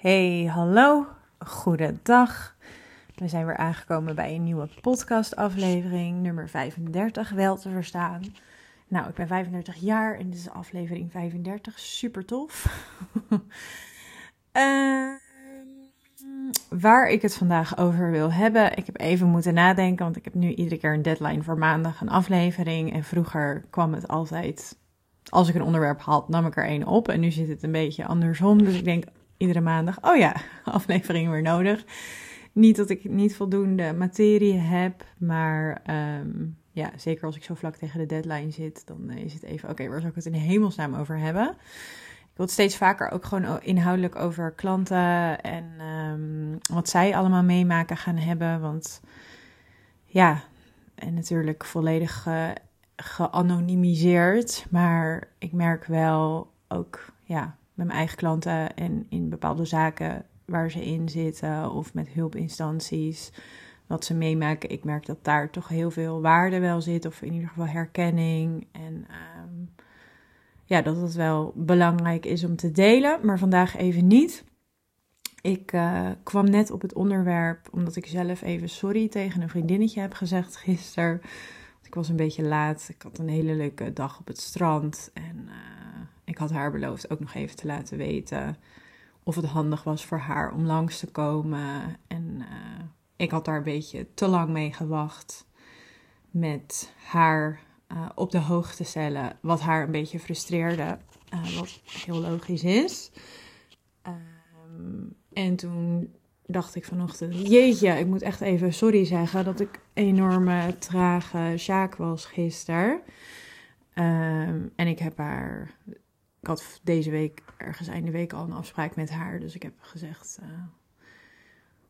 Hey, hallo, goedendag. We zijn weer aangekomen bij een nieuwe podcastaflevering, nummer 35, wel te verstaan. Nou, ik ben 35 jaar en dit is aflevering 35, super tof. uh, waar ik het vandaag over wil hebben, ik heb even moeten nadenken, want ik heb nu iedere keer een deadline voor maandag een aflevering. En vroeger kwam het altijd, als ik een onderwerp had, nam ik er één op. En nu zit het een beetje andersom, dus ik denk, iedere maandag, oh ja, aflevering weer nodig. Niet dat ik niet voldoende materie heb, maar um, ja, zeker als ik zo vlak tegen de deadline zit, dan is het even, oké, waar zou ik het in hemelsnaam over hebben? Ik wil steeds vaker ook gewoon inhoudelijk over klanten en um, wat zij allemaal meemaken gaan hebben, want ja, en natuurlijk volledig ge geanonimiseerd, maar ik merk wel ook, ja, met mijn eigen klanten en in bepaalde zaken waar ze in zitten of met hulpinstanties, wat ze meemaken. Ik merk dat daar toch heel veel waarde wel zit, of in ieder geval herkenning. En um, ja, dat het wel belangrijk is om te delen, maar vandaag even niet. Ik uh, kwam net op het onderwerp omdat ik zelf even sorry tegen een vriendinnetje heb gezegd gisteren. Ik was een beetje laat. Ik had een hele leuke dag op het strand. En uh, ik had haar beloofd ook nog even te laten weten of het handig was voor haar om langs te komen. En uh, ik had daar een beetje te lang mee gewacht met haar uh, op de hoogte stellen, wat haar een beetje frustreerde, uh, wat heel logisch is. Um, en toen dacht ik vanochtend, jeetje, ik moet echt even sorry zeggen dat ik enorme trage Sjaak was gisteren. Um, en ik heb haar ik had deze week, ergens einde week, al een afspraak met haar. Dus ik heb gezegd: uh,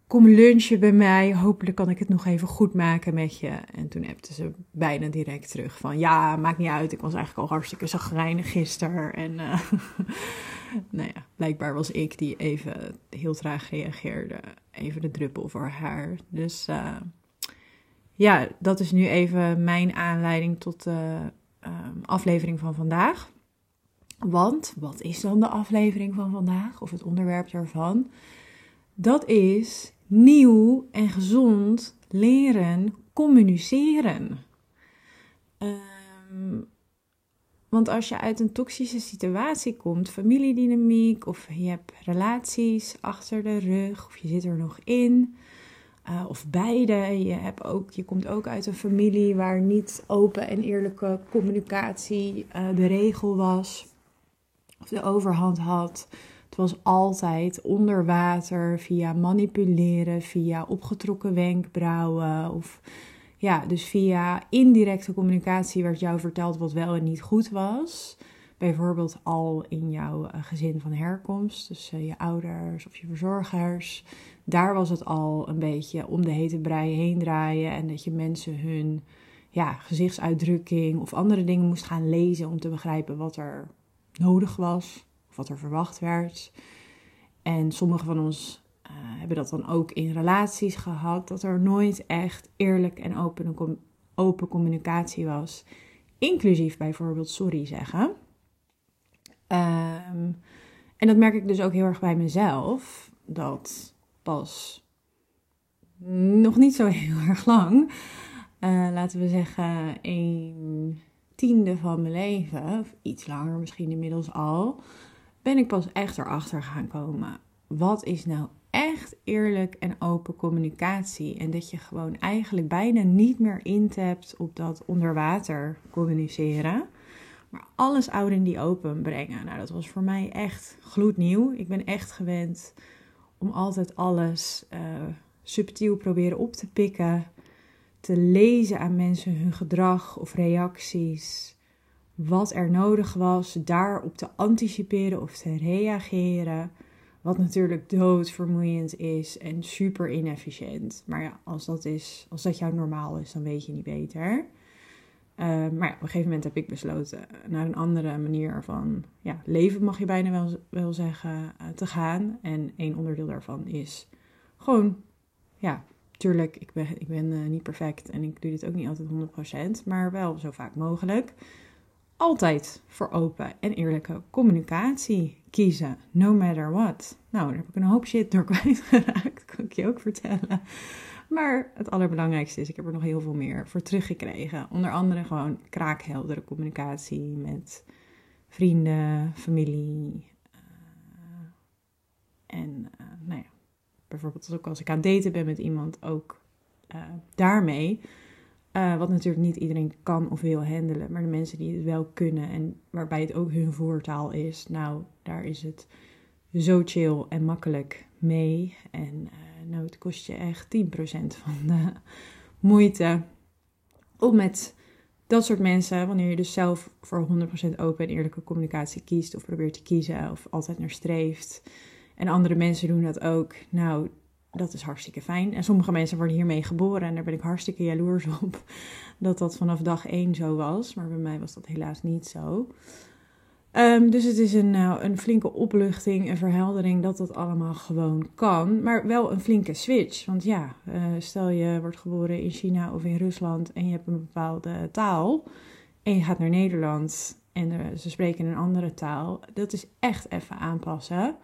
Kom lunchen bij mij. Hopelijk kan ik het nog even goed maken met je. En toen appte ze bijna direct terug: van ja, maakt niet uit. Ik was eigenlijk al hartstikke zagrijnig gisteren. En uh, nou ja, blijkbaar was ik die even heel traag reageerde. Even de druppel voor haar. Dus uh, ja, dat is nu even mijn aanleiding tot de aflevering van vandaag. Want wat is dan de aflevering van vandaag of het onderwerp daarvan? Dat is nieuw en gezond leren communiceren. Um, want als je uit een toxische situatie komt, familiedynamiek of je hebt relaties achter de rug of je zit er nog in, uh, of beide, je, hebt ook, je komt ook uit een familie waar niet open en eerlijke communicatie uh, de regel was of de overhand had. Het was altijd onder water, via manipuleren, via opgetrokken wenkbrauwen. Of ja, dus via indirecte communicatie werd jou verteld wat wel en niet goed was. Bijvoorbeeld al in jouw eh, gezin van herkomst, dus je ouders of je verzorgers. Daar was het al een beetje om de hete brei heen draaien en dat je mensen hun ja, gezichtsuitdrukking of andere dingen moest gaan lezen om te begrijpen wat er nodig was, of wat er verwacht werd. En sommige van ons uh, hebben dat dan ook in relaties gehad, dat er nooit echt eerlijk en open, open communicatie was, inclusief bijvoorbeeld sorry zeggen. Um, en dat merk ik dus ook heel erg bij mezelf, dat pas nog niet zo heel erg lang, uh, laten we zeggen, een tiende van mijn leven, of iets langer misschien inmiddels al, ben ik pas echt erachter gaan komen. Wat is nou echt eerlijk en open communicatie? En dat je gewoon eigenlijk bijna niet meer intapt op dat onder water communiceren. Maar alles oud in die open brengen. Nou, dat was voor mij echt gloednieuw. Ik ben echt gewend om altijd alles uh, subtiel proberen op te pikken te lezen aan mensen hun gedrag of reacties. Wat er nodig was, daarop te anticiperen of te reageren. Wat natuurlijk doodvermoeiend is en super inefficiënt. Maar ja, als dat, is, als dat jou normaal is, dan weet je niet beter. Uh, maar ja, op een gegeven moment heb ik besloten naar een andere manier van ja, leven, mag je bijna wel, wel zeggen, uh, te gaan. En één onderdeel daarvan is gewoon ja, Tuurlijk, ik ben, ik ben uh, niet perfect en ik doe dit ook niet altijd 100%, maar wel zo vaak mogelijk. altijd voor open en eerlijke communicatie kiezen, no matter what. Nou, daar heb ik een hoop shit door kwijtgeraakt, kan ik je ook vertellen. Maar het allerbelangrijkste is, ik heb er nog heel veel meer voor teruggekregen. Onder andere gewoon kraakheldere communicatie met vrienden, familie. Uh, en uh, nou ja, bijvoorbeeld ook als ik aan het daten ben met iemand, ook uh, daarmee. wat natuurlijk niet iedereen kan of wil handelen, maar de mensen die het wel kunnen en waarbij het ook hun voertaal is, nou, daar is het zo chill en makkelijk mee. En nou, het kost je echt 10% van de moeite om met dat soort mensen, wanneer je dus zelf voor 100% open en eerlijke communicatie kiest of probeert te kiezen of altijd naar streeft. En andere mensen doen dat ook. Nou, dat is hartstikke fijn. En sommige mensen worden hiermee geboren en daar ben ik hartstikke jaloers op dat dat vanaf dag 1 zo was. Maar bij mij was dat helaas niet zo. Um, dus het is een, uh, een flinke opluchting, een verheldering dat dat allemaal gewoon kan. Maar wel een flinke switch. Want ja, uh, stel je wordt geboren in China of in Rusland en je hebt een bepaalde taal. En je gaat naar Nederland en uh, ze spreken een andere taal. Dat is echt even aanpassen.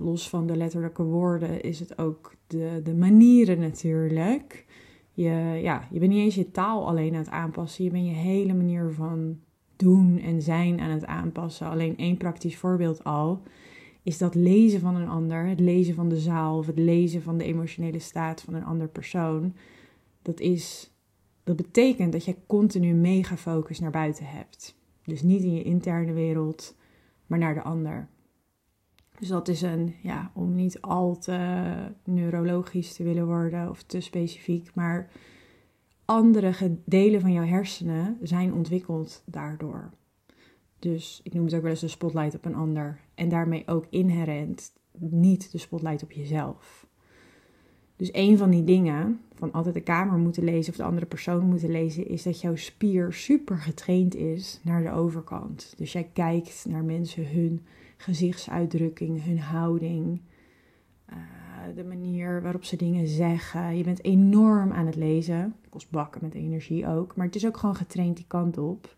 Los van de letterlijke woorden is het ook de, de manieren natuurlijk. Je, ja, je bent niet eens je taal alleen aan het aanpassen. Je bent je hele manier van doen en zijn aan het aanpassen. Alleen één praktisch voorbeeld al is dat lezen van een ander, het lezen van de zaal of het lezen van de emotionele staat van een ander persoon. Dat is dat betekent dat je continu mega focus naar buiten hebt. Dus niet in je interne wereld, maar naar de ander. Dus dat is een, ja, om niet al te neurologisch te willen worden of te specifiek, maar andere delen van jouw hersenen zijn ontwikkeld daardoor. Dus ik noem het ook wel eens de spotlight op een ander. En daarmee ook inherent niet de spotlight op jezelf. Dus een van die dingen, van altijd de kamer moeten lezen of de andere persoon moeten lezen, is dat jouw spier super getraind is naar de overkant. Dus jij kijkt naar mensen, hun gezichtsuitdrukking, hun houding. Uh, de manier waarop ze dingen zeggen. Je bent enorm aan het lezen. Kost bakken met energie ook. Maar het is ook gewoon getraind die kant op.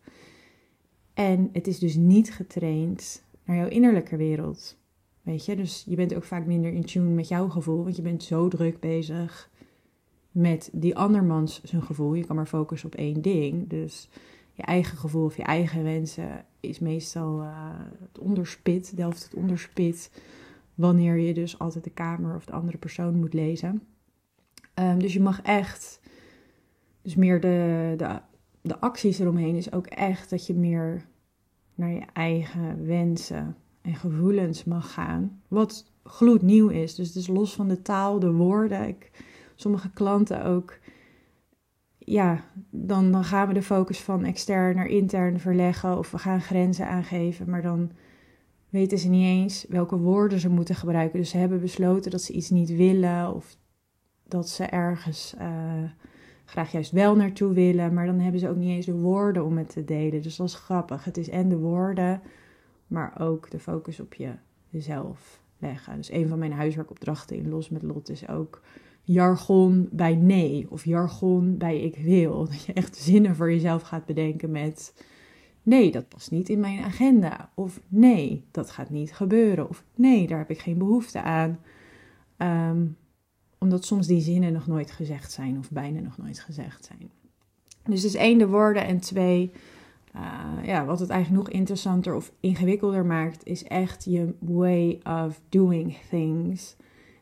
En het is dus niet getraind naar jouw innerlijke wereld. Weet je, dus je bent ook vaak minder in tune met jouw gevoel, want je bent zo druk bezig met die andermans zijn gevoel. Je kan maar focussen op één ding. Dus je eigen gevoel of je eigen wensen is meestal uh, het onderspit, delft het onderspit wanneer je dus altijd de kamer of de andere persoon moet lezen. Um, dus je mag echt, dus meer de, de, de acties eromheen is ook echt dat je meer naar je eigen wensen en gevoelens mag gaan. Wat gloednieuw is. Dus het is los van de taal, de woorden. Ik, sommige klanten ook. Ja, dan, dan gaan we de focus van extern naar intern verleggen. Of we gaan grenzen aangeven. Maar dan weten ze niet eens welke woorden ze moeten gebruiken. Dus ze hebben besloten dat ze iets niet willen of dat ze ergens uh, graag juist wel naartoe willen, maar dan hebben ze ook niet eens de woorden om het te delen. Dus dat is grappig. Het is en de woorden, maar ook de focus op je, jezelf leggen. Dus een van mijn huiswerkopdrachten in Los met Lot is ook jargon bij nee of jargon bij ik wil. Dat je echt zinnen voor jezelf gaat bedenken met nee, dat past niet in mijn agenda. Of nee, dat gaat niet gebeuren. Of nee, daar heb ik geen behoefte aan. Um, omdat soms die zinnen nog nooit gezegd zijn of bijna nog nooit gezegd zijn. Dus is één de woorden en twee, uh, ja, wat het eigenlijk nog interessanter of ingewikkelder maakt, is echt je way of doing things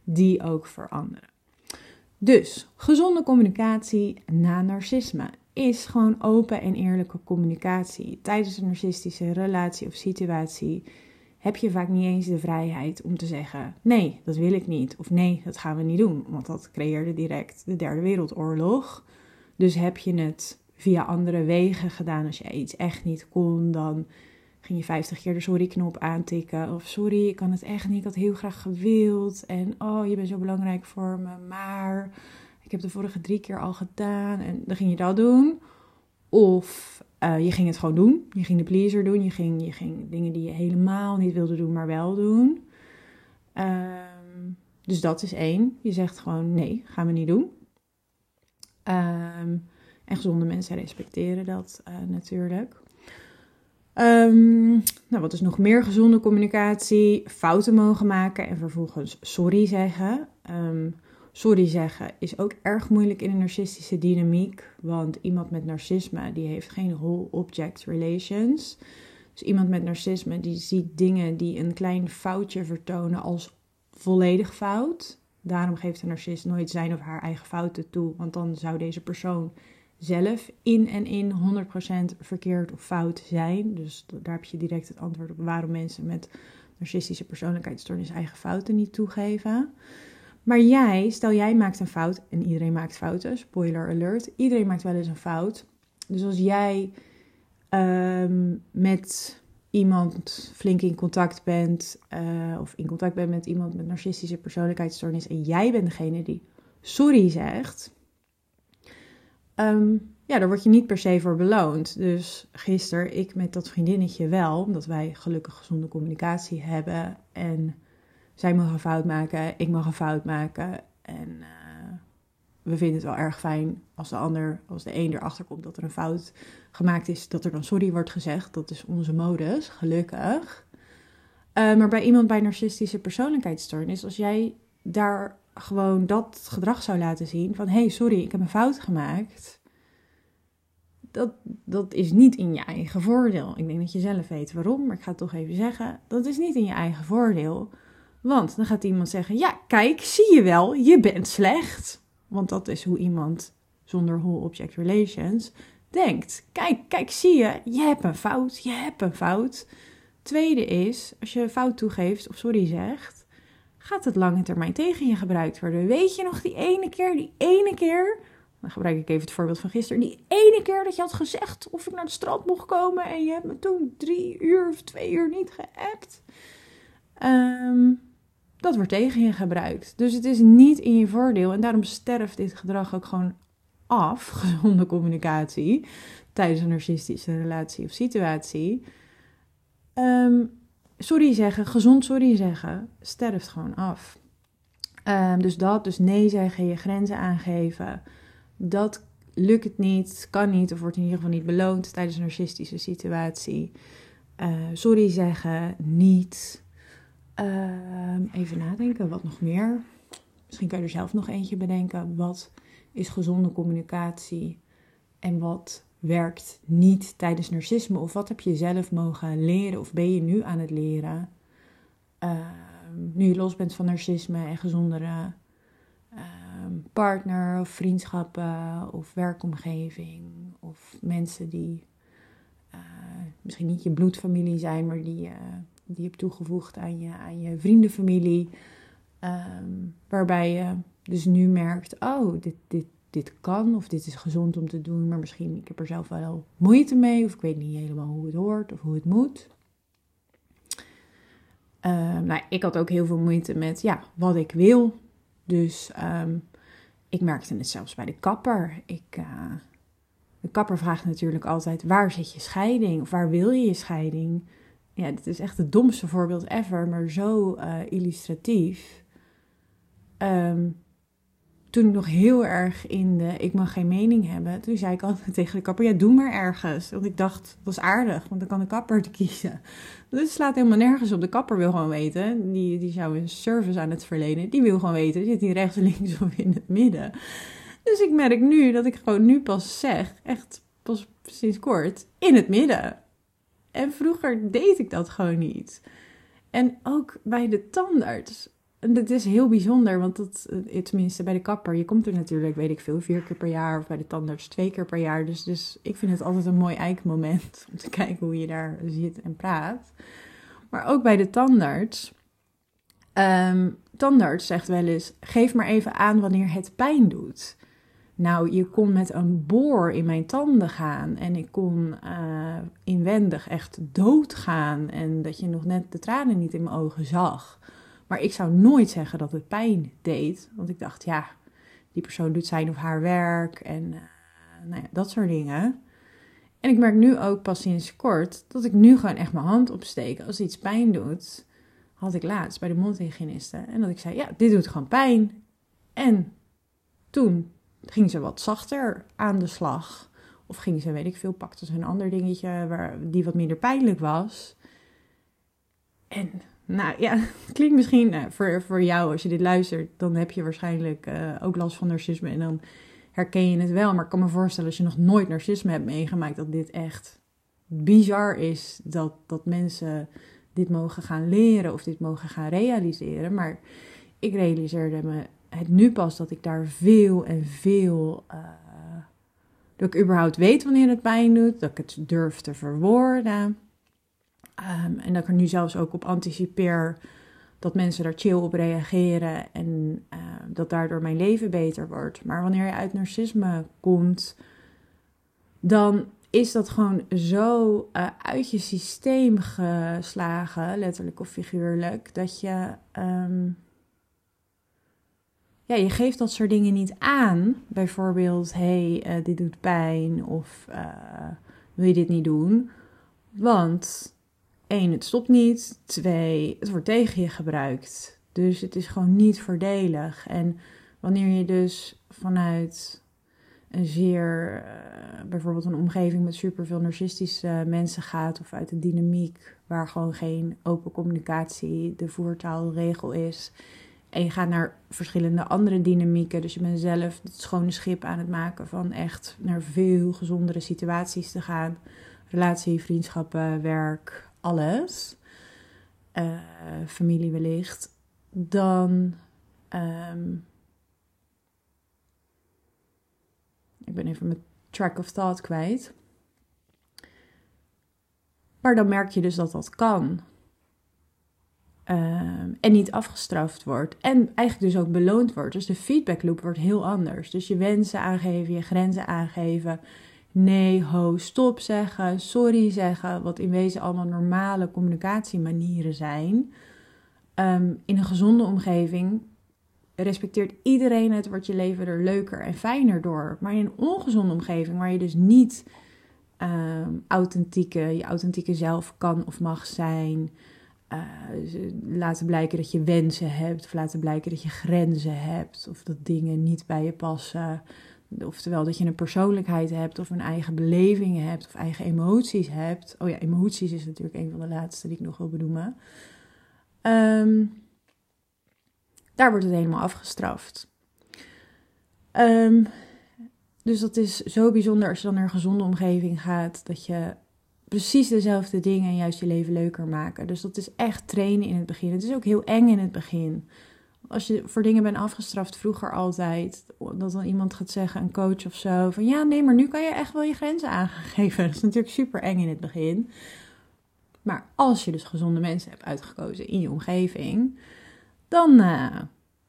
die ook veranderen. Dus gezonde communicatie na narcisme is gewoon open en eerlijke communicatie. Tijdens een narcistische relatie of situatie heb je vaak niet eens de vrijheid om te zeggen: nee, dat wil ik niet. Of nee, dat gaan we niet doen. Want dat creëerde direct de Derde Wereldoorlog. Dus heb je het via andere wegen gedaan. Als je iets echt niet kon, dan ging je 50 keer de sorry-knop aantikken. Of sorry, ik kan het echt niet. Ik had heel graag gewild. En oh, je bent zo belangrijk voor me. Maar ik heb de vorige drie keer al gedaan. En dan ging je dat doen. Of uh, je ging het gewoon doen. Je ging de pleaser doen. Je ging, je ging dingen die je helemaal niet wilde doen, maar wel doen. Um, dus dat is één. Je zegt gewoon nee, gaan we niet doen. Um, en gezonde mensen respecteren dat uh, natuurlijk. Ehm, nou, wat is nog meer gezonde communicatie? Fouten mogen maken en vervolgens sorry zeggen. Ehm, sorry zeggen is ook erg moeilijk in een narcistische dynamiek. Want iemand met narcisme die heeft geen whole-object relations. Dus iemand met narcisme die ziet dingen die een klein foutje vertonen als volledig fout. Daarom geeft een narcist nooit zijn of haar eigen fouten toe. Want dan zou deze persoon zelf in en in 100% verkeerd of fout zijn. Dus daar heb je direct het antwoord op waarom mensen met narcistische persoonlijkheidsstoornis eigen fouten niet toegeven. Maar jij, stel jij maakt een fout en iedereen maakt fouten, spoiler alert, iedereen maakt wel eens een fout. Dus als jij um, met iemand flink in contact bent, uh, of in contact bent met iemand met narcistische persoonlijkheidsstoornis en jij bent degene die sorry zegt, um, ja, daar word je niet per se voor beloond. Dus gisteren, ik met dat vriendinnetje wel, omdat wij gelukkig gezonde communicatie hebben en zij mag een fout maken, ik mag een fout maken en uh, we vinden het wel erg fijn als de ander, als de een erachter komt dat er een fout gemaakt is, dat er dan sorry wordt gezegd. Dat is onze modus, gelukkig. Uh, maar bij iemand bij narcistische persoonlijkheidsstoornis, als jij daar gewoon dat gedrag zou laten zien van hé, hey, sorry, ik heb een fout gemaakt. Dat, dat is niet in je eigen voordeel. Ik denk dat je zelf weet waarom, maar ik ga het toch even zeggen. Dat is niet in je eigen voordeel. Want dan gaat iemand zeggen: Ja, kijk, zie je wel, je bent slecht. Want dat is hoe iemand zonder whole object relations denkt. Kijk, kijk, zie je, je hebt een fout, je hebt een fout. Tweede is, als je een fout toegeeft of sorry zegt, gaat het lange termijn tegen je gebruikt worden. Weet je nog die ene keer, die ene keer, dan gebruik ik even het voorbeeld van gisteren, die ene keer dat je had gezegd of ik naar het strand mocht komen en je hebt me toen drie uur of twee uur niet geappt. Um, dat wordt tegen je gebruikt. Dus het is niet in je voordeel. En daarom sterft dit gedrag ook gewoon af, gezonde communicatie, tijdens een narcistische relatie of situatie. Um, sorry zeggen, gezond sorry zeggen, sterft gewoon af. Um, dus dat, dus nee zeggen, je grenzen aangeven, dat lukt het niet, kan niet of wordt in ieder geval niet beloond tijdens een narcistische situatie. Uh, sorry zeggen, niet. Ehm, even nadenken, wat nog meer? Misschien kan je er zelf nog eentje bedenken. Wat is gezonde communicatie en wat werkt niet tijdens narcisme? Of wat heb je zelf mogen leren of ben je nu aan het leren? Ehm, nu je los bent van narcisme en gezondere ehm, partner of vriendschappen of werkomgeving of mensen die uh, misschien niet je bloedfamilie zijn, maar die die je hebt toegevoegd aan je, aan je vriendenfamilie. Ehm, waarbij je dus nu merkt, oh, dit, dit, dit kan of dit is gezond om te doen, maar misschien ik heb er zelf wel moeite mee of ik weet niet helemaal hoe het hoort of hoe het moet. Um, nou, ik had ook heel veel moeite met ja, wat ik wil. Dus um, ik merkte het zelfs bij de kapper. Ik, uh, de kapper vraagt natuurlijk altijd: waar zit je scheiding? Of waar wil je je scheiding? ja, dit is echt het domste voorbeeld ever, maar zo uh, illustratief. Um, toen ik nog heel erg in de ik mag geen mening hebben, toen zei ik altijd tegen de kapper, ja doe maar ergens. Want ik dacht, dat is aardig, want dan kan de kapper te kiezen. Dus het slaat helemaal nergens op. De kapper wil gewoon weten, die, die zou een service aan het verlenen, die wil gewoon weten, zit hij rechts, links of in het midden. Dus ik merk nu dat ik gewoon nu pas zeg, echt pas sinds kort, in het midden. En vroeger deed ik dat gewoon niet. En ook bij de tandarts. Dat is heel bijzonder, want dat, eh, tenminste bij de kapper, je komt er natuurlijk, weet ik veel, vier keer per jaar. Of bij de tandarts twee keer per jaar. Dus, dus ik vind het altijd een mooi eikmoment om te kijken hoe je daar zit en praat. Maar ook bij de tandarts. Um, tandarts zegt wel eens, geef maar even aan wanneer het pijn doet. Nou, je kon met een boor in mijn tanden gaan en ik kon uh, inwendig echt doodgaan en dat je nog net de tranen niet in mijn ogen zag. Maar ik zou nooit zeggen dat het pijn deed, want ik dacht, ja, die persoon doet zijn of haar werk en uh, nou ja, dat soort dingen. En ik merk nu ook pas sinds kort dat ik nu gewoon echt mijn hand opsteek als iets pijn doet. Had ik laatst bij de mondhygiëniste en dat ik zei, ja, dit doet gewoon pijn. En toen ging ze wat zachter aan de slag. Of ging ze, weet ik veel, pakte ze een ander dingetje waar, die wat minder pijnlijk was. En nou ja, klinkt misschien uh, voor, voor jou als je dit luistert, dan heb je waarschijnlijk uh, ook last van narcisme en dan herken je het wel. Maar ik kan me voorstellen als je nog nooit narcisme hebt meegemaakt, dat dit echt bizar is dat, dat mensen dit mogen gaan leren of dit mogen gaan realiseren. Maar ik realiseerde me het nu pas dat ik daar veel en veel. Uh, dat ik überhaupt weet wanneer het pijn doet, dat ik het durf te verwoorden. Um, en dat ik er nu zelfs ook op anticipeer dat mensen daar chill op reageren en uh, dat daardoor mijn leven beter wordt. Maar wanneer je uit narcisme komt, dan is dat gewoon zo uh, uit je systeem geslagen, letterlijk of figuurlijk, dat je. Um, ja, je geeft dat soort dingen niet aan. Bijvoorbeeld, hé, hey, uh, dit doet pijn of uh, wil je dit niet doen? Want één, het stopt niet. Twee, het wordt tegen je gebruikt. Dus het is gewoon niet voordelig. En wanneer je dus vanuit een zeer, uh, bijvoorbeeld een omgeving met superveel narcistische mensen gaat, of uit een dynamiek waar gewoon geen open communicatie de voertaalregel is. En je gaat naar verschillende andere dynamieken. Dus je bent zelf het schone schip aan het maken van echt naar veel gezondere situaties te gaan. Relatie, vriendschappen, werk, alles. Uh, familie wellicht. Dan um, Ik ben even mijn track of thought kwijt. Maar dan merk je dus dat dat kan. Uh, en niet afgestraft wordt. En eigenlijk dus ook beloond wordt. Dus de feedback loop wordt heel anders. Dus je wensen aangeven, je grenzen aangeven. Nee, ho, stop zeggen, sorry zeggen. Wat in wezen allemaal normale communicatiemanieren zijn. Um, in een gezonde omgeving respecteert iedereen het, wordt je leven er leuker en fijner door. Maar in een ongezonde omgeving, waar je dus niet uh, authentieke, je authentieke zelf kan of mag zijn. Uh, laten blijken dat je wensen hebt, of laten blijken dat je grenzen hebt, of dat dingen niet bij je passen. Oftewel dat je een persoonlijkheid hebt, of een eigen beleving hebt, of eigen emoties hebt. Oh ja, emoties is natuurlijk een van de laatste die ik nog wil benoemen. Um, daar wordt het helemaal afgestraft. Um, dus dat is zo bijzonder als je dan naar een gezonde omgeving gaat, dat je precies dezelfde dingen juist je leven leuker maken. Dus dat is echt trainen in het begin. Het is ook heel eng in het begin. Als je voor dingen bent afgestraft, vroeger altijd, dat dan iemand gaat zeggen, een coach of zo, van ja, nee, maar nu kan je echt wel je grenzen aangeven. Dat is natuurlijk super eng in het begin. Maar als je dus gezonde mensen hebt uitgekozen in je omgeving, dan uh,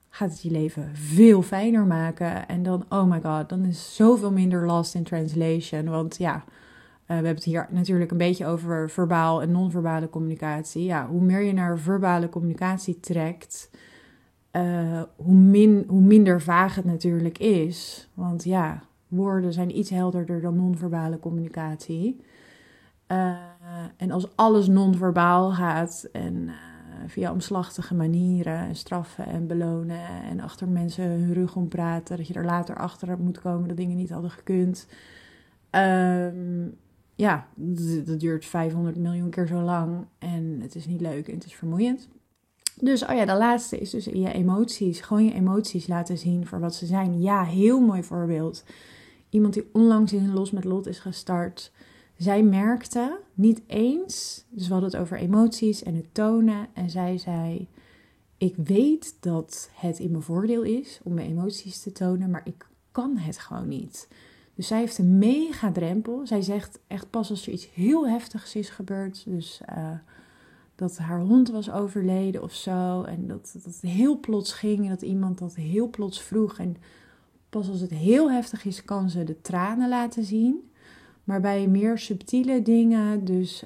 gaat het je leven veel fijner maken. En dan, oh my god, dan is zoveel minder lost in translation. Want ja, uh, we hebben het hier natuurlijk een beetje over verbaal en non-verbale communicatie. Ja, hoe meer je naar verbale communicatie trekt, uh, hoe, min, hoe minder vaag het natuurlijk is. Want ja, woorden zijn iets helderder dan non-verbale communicatie. Uh, en als alles non-verbaal gaat en via omslachtige manieren straffen en belonen en achter mensen hun rug om praten, dat je er later achter moet komen dat dingen niet hadden gekund. Um, ja, dat duurt 500 miljoen keer zo lang en het is niet leuk en het is vermoeiend. Dus, oh ja, de laatste is dus je emoties. Gewoon je emoties laten zien voor wat ze zijn. Ja, heel mooi voorbeeld. Iemand die onlangs in Los met Lot is gestart. Zij merkte niet eens, dus we hadden het over emoties en het tonen. En zij zei: Ik weet dat het in mijn voordeel is om mijn emoties te tonen, maar ik kan het gewoon niet. Dus zij heeft een mega drempel. Zij zegt echt pas als er iets heel heftigs is gebeurd. Dus uh, dat haar hond was overleden of zo. En dat, dat het heel plots ging. En dat iemand dat heel plots vroeg. En pas als het heel heftig is, kan ze de tranen laten zien. Maar bij meer subtiele dingen, dus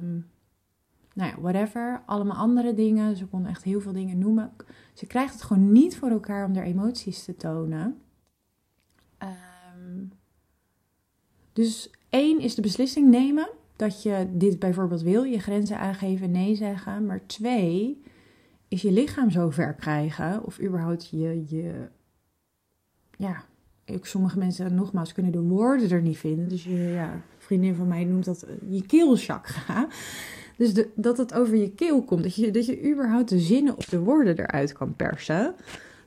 um, nou ja, whatever, allemaal andere dingen. Ze kon echt heel veel dingen noemen. Ze krijgt het gewoon niet voor elkaar om haar emoties te tonen. Um, dus één is de beslissing nemen dat je dit bijvoorbeeld wil, je grenzen aangeven, nee zeggen. Maar twee is je lichaam zo ver krijgen, of überhaupt je, je ja, ik, sommige mensen, nogmaals, kunnen de woorden er niet vinden. Dus je, ja, vriendin van mij noemt dat je keelchakra. Dus de, dat het over je keel komt. Dat je, dat je überhaupt de zinnen of de woorden eruit kan persen.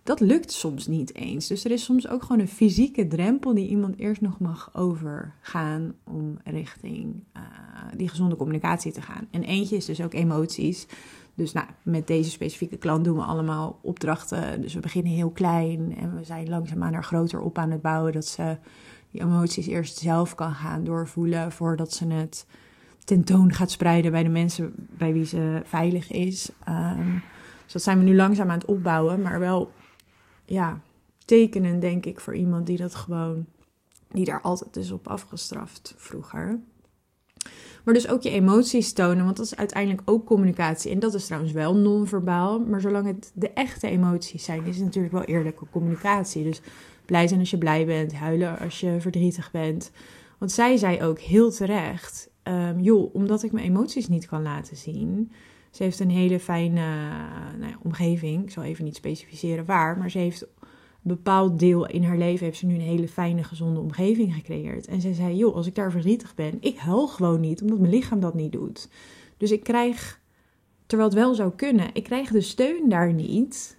Dat lukt soms niet eens. Dus er is soms ook gewoon een fysieke drempel die iemand eerst nog mag overgaan om richting uh, die gezonde communicatie te gaan. En eentje is dus ook emoties. Dus nou, met deze specifieke klant doen we allemaal opdrachten. Dus we beginnen heel klein en we zijn langzaamaan er groter op aan het bouwen. Dat ze die emoties eerst zelf kan gaan doorvoelen voordat ze het tentoon gaat spreiden bij de mensen bij wie ze veilig is. Um, dus dat zijn we nu langzaam aan het opbouwen, maar wel ja, tekenen denk ik voor iemand die dat gewoon, die daar altijd is op afgestraft vroeger. Maar dus ook je emoties tonen, want dat is uiteindelijk ook communicatie. En dat is trouwens wel non-verbaal. Maar zolang het de echte emoties zijn, is het natuurlijk wel eerlijke communicatie. Dus blij zijn als je blij bent, huilen als je verdrietig bent. Want zij zei ook heel terecht: um, joh, omdat ik mijn emoties niet kan laten zien. Ze heeft een hele fijne nou ja, omgeving. Ik zal even niet specificeren waar, maar ze heeft bepaald deel in haar leven heeft ze nu een hele fijne, gezonde omgeving gecreëerd. En zij zei, joh, als ik daar verdrietig ben, ik huil gewoon niet, omdat mijn lichaam dat niet doet. Dus ik krijg, terwijl het wel zou kunnen, ik krijg de steun daar niet,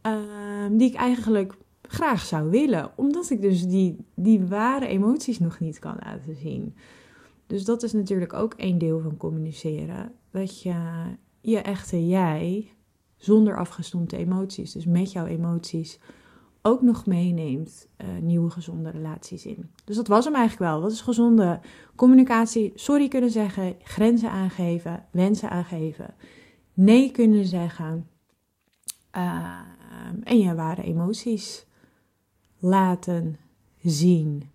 ehm, die ik eigenlijk graag zou willen. Omdat ik dus die, die ware emoties nog niet kan laten zien. Dus dat is natuurlijk ook een deel van communiceren. Dat je je echte jij, zonder afgestompte emoties, dus met jouw emoties, ook nog meeneemt uh, nieuwe gezonde relaties in. Dus dat was hem eigenlijk wel. Wat is gezonde communicatie? Sorry kunnen zeggen, grenzen aangeven, wensen aangeven, nee kunnen zeggen uh, en je ware emoties laten zien.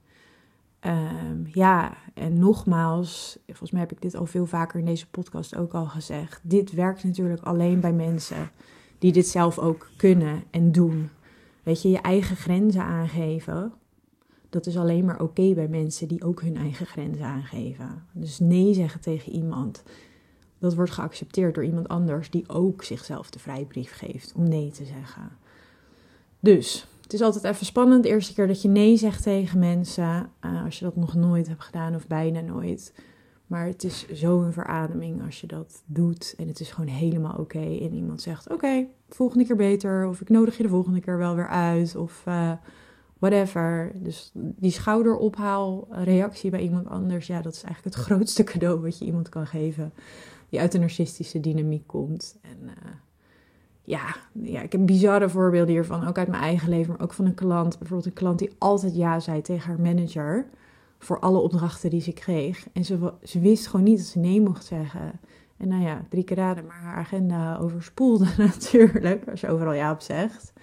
Um, ja, en nogmaals, volgens mij heb ik dit al veel vaker in deze podcast ook al gezegd. Dit werkt natuurlijk alleen bij mensen die dit zelf ook kunnen en doen. Weet je, je eigen grenzen aangeven. Dat is alleen maar oké bij mensen die ook hun eigen grenzen aangeven. Dus nee zeggen tegen iemand. Dat wordt geaccepteerd door iemand anders die ook zichzelf de vrijbrief geeft om nee te zeggen. Dus het is altijd even spannend de eerste keer dat je nee zegt tegen mensen. Uh, als je dat nog nooit hebt gedaan of bijna nooit. Maar het is zo'n verademing als je dat doet. En het is gewoon helemaal oké. En iemand zegt: Oké, volgende keer beter. Of ik nodig je de volgende keer wel weer uit. Of uh, whatever. Dus die schouderophaal reactie bij iemand anders. Ja, dat is eigenlijk het grootste cadeau wat je iemand kan geven. Die uit een narcistische dynamiek komt. En uh, ja, ja, ik heb bizarre voorbeelden hiervan. Ook uit mijn eigen leven, maar ook van een klant. Bijvoorbeeld een klant die altijd ja zei tegen haar manager voor alle opdrachten die ze kreeg. En ze, ze wist gewoon niet dat ze nee mocht zeggen. En nou ja, drie keer raden, maar haar agenda overspoelde natuurlijk, als je overal ja op zegt.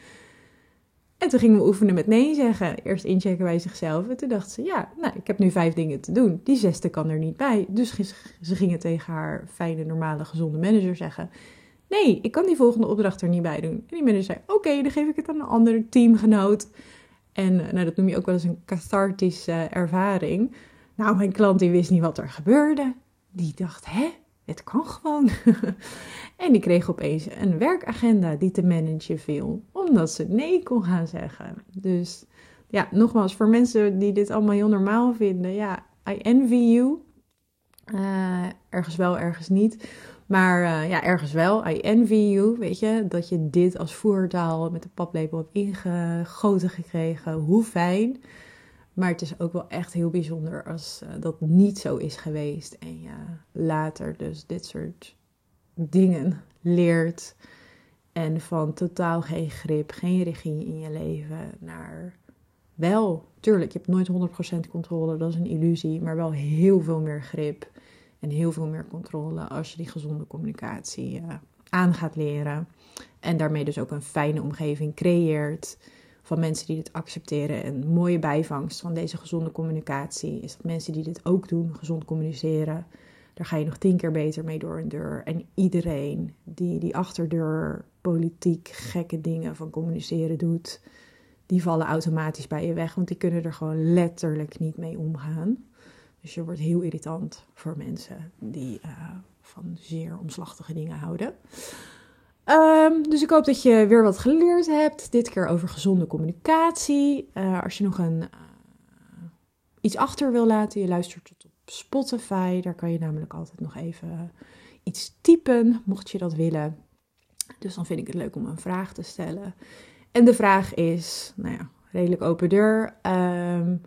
En toen gingen we oefenen met nee zeggen. Eerst inchecken bij zichzelf. En toen dacht ze, ja, nou, ik heb nu vijf dingen te doen. Die zesde kan er niet bij. Dus ze gingen tegen haar fijne, normale, gezonde manager zeggen... Nee, ik kan die volgende opdracht er niet bij doen. En die manager zei, oké, dan geef ik het aan een andere teamgenoot. En eh, nou, dat noem je ook wel eens een cathartische ervaring. Nou, mijn klant die wist niet wat er gebeurde. Die dacht, hè, het kan gewoon. en die kreeg opeens een werkagenda die te managen viel. Omdat ze nee kon gaan zeggen. Dus ja, nogmaals, voor mensen die dit allemaal heel normaal vinden. Ja, I envy you. Uh, ergens wel, ergens niet. Maar uh, ja, ergens wel. I envy you, weet je. Dat je dit als voertaal met de paplepel hebt ingegoten gekregen. Hoe fijn. Maar het is ook wel echt heel bijzonder als uh, dat niet zo is geweest. En je later dus dit soort dingen leert. En van totaal geen grip, geen regie in je leven naar wel, tuurlijk, je hebt nooit 100% controle, dat is een illusie, maar wel heel veel meer grip en heel veel meer controle als je die gezonde communicatie uh, aan gaat leren. En daarmee dus ook een fijne omgeving creëert van mensen die dit accepteren. En een mooie bijvangst van deze gezonde communicatie is dat mensen die dit ook doen, gezond communiceren, daar ga je nog tien keer beter mee door een deur. En iedereen die die achterdeur politiek gekke dingen van communiceren doet, die vallen automatisch bij je weg, want die kunnen er gewoon letterlijk niet mee omgaan. Dus je wordt heel irritant voor mensen die uh, van zeer omslachtige dingen houden. Ehm, dus ik hoop dat je weer wat geleerd hebt. Dit keer over gezonde communicatie. Uh, als je nog een, uh, iets achter wil laten, je luistert tot op Spotify. Daar kan je namelijk altijd nog even iets typen, mocht je dat willen. Dus dan vind ik het leuk om een vraag te stellen. En de vraag is, nou ja, redelijk open deur. Um,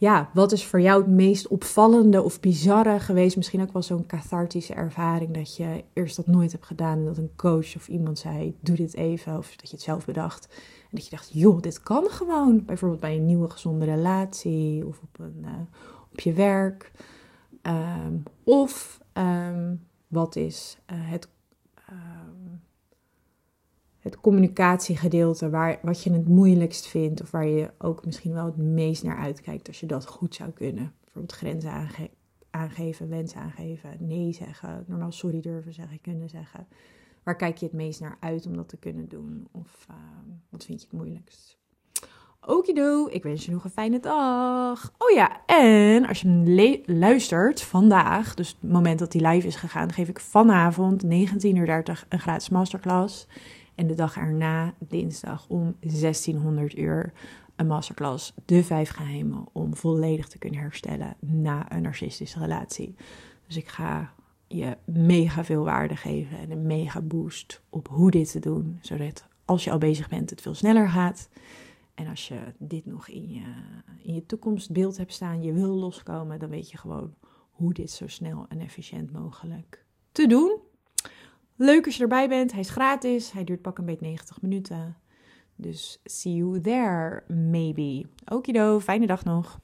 ja, wat is voor jou het meest opvallende of bizarre geweest? Misschien ook wel zo'n cathartische ervaring dat je eerst dat nooit hebt gedaan en dat een coach of iemand zei: doe dit even, of dat je het zelf bedacht. En dat je dacht: joh, dit kan gewoon. Bijvoorbeeld bij een nieuwe gezonde relatie of op, een, uh, op je werk. Um, of um, wat is uh, het het communicatiegedeelte, waar, wat je het moeilijkst vindt of waar je ook misschien wel het meest naar uitkijkt als je dat goed zou kunnen. Bijvoorbeeld grenzen aange aangeven, wensen aangeven, nee zeggen, normaal sorry durven zeggen, kunnen zeggen. Waar kijk je het meest naar uit om dat te kunnen doen? Of uh, wat vind je het moeilijkst? Okido, ik wens je nog een fijne dag. Oh ja, en als je luistert vandaag, dus het moment dat die live is gegaan, geef ik vanavond 19.30 uur een gratis masterclass. En de dag erna, dinsdag om 1600 uur, een masterclass. De vijf geheimen om volledig te kunnen herstellen na een narcistische relatie. Dus ik ga je mega veel waarde geven en een mega boost op hoe dit te doen. Zodat als je al bezig bent, het veel sneller gaat. En als je dit nog in je, in je toekomstbeeld hebt staan, je wil loskomen, dan weet je gewoon hoe dit zo snel en efficiënt mogelijk te doen. Leuk als je erbij bent. Hij is gratis. Hij duurt pak een beetje 90 minuten. Dus see you there, maybe. Okido, fijne dag nog.